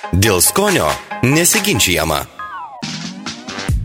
Dėl skonio nesiginčiama.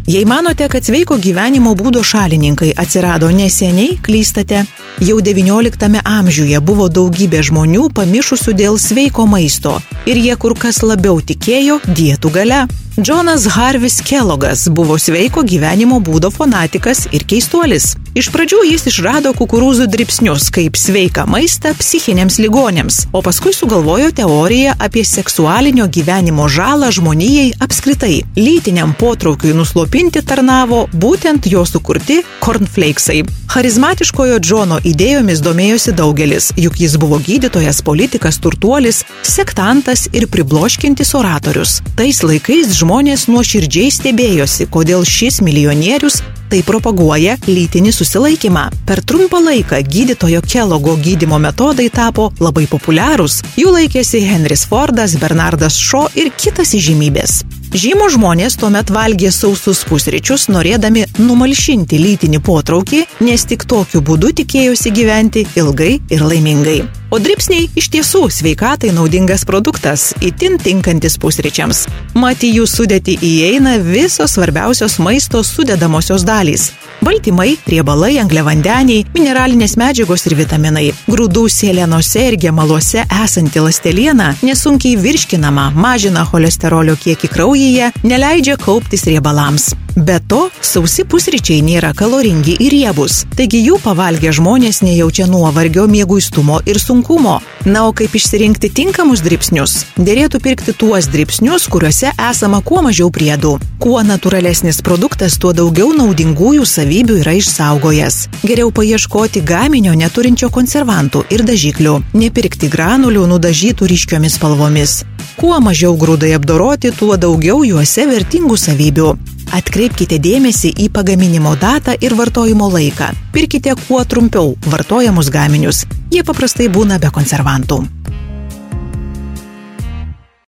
Jei manote, kad sveiko gyvenimo būdo šalininkai atsirado neseniai, klystate. Jau XIX amžiuje buvo daugybė žmonių pamišusių dėl sveiko maisto ir jie kur kas labiau tikėjo dietų gale. Džonas Harvis Kellogas buvo sveiko gyvenimo būdo fanatikas ir keistuolis. Iš pradžių jis išrado kukurūzų dripsnius kaip sveiką maistą psichinėms ligonėms, o paskui sugalvojo teoriją apie seksualinio gyvenimo žalą žmonijai apskritai. Lytiniam potraukiui nuslopinti tarnavo būtent jo sukurti cornflakesai. Charizmatiškojo Džono idėjomis domėjosi daugelis, juk jis buvo gydytojas, politikas, turtuolis, sektantas ir pribloškintis oratorius. Tais laikais žmonės nuoširdžiai stebėjosi, kodėl šis milijonierius tai propaguoja lytinį susilaikymą. Per trumpą laiką gydytojo Kelogo gydimo metodai tapo labai populiarūs. Jų laikėsi Henris Fordas, Bernardas Šo ir kitas įžymybės. Žymų žmonės tuomet valgė sausus pusryčius, norėdami numalšinti lytinį potraukį, nes tik tokiu būdu tikėjosi gyventi ilgai ir laimingai. O dripsniai iš tiesų sveikatai naudingas produktas, itin tinkantis pusryčiams. Mat į jų sudėti įeina visos svarbiausios maisto sudedamosios dalys baltymai, riebalai, angliavandeniai, mineralinės medžiagos ir vitaminai. Grūdų sėlenose ir gemaluose esanti lasteliena nesunkiai virškinama, mažina cholesterolio kiekį kraujyje, neleidžia kauptis riebalams. Be to, sausi pusryčiai nėra kaloringi ir riebus, taigi jų pavalgę žmonės nejaučia nuovargio, mėguistumo ir sunkumo. Na, o kaip išsirinkti tinkamus dripsnius? Dėrėtų pirkti tuos dripsnius, kuriuose esama kuo mažiau priedų. Kuo natūralesnis produktas, tuo daugiau naudingųjų savybių yra išsaugojęs. Geriau paieškoti gaminio neturinčio konservantų ir dažiklių. Nepirkti granulių nudažytų ryškiomis spalvomis. Kuo mažiau grūdai apdoroti, tuo daugiau juose vertingų savybių. Atkreipkite dėmesį į pagaminimo datą ir vartojimo laiką. Pirkite kuo trumpiau vartojamus gaminius. Jie paprastai būna be konservantų.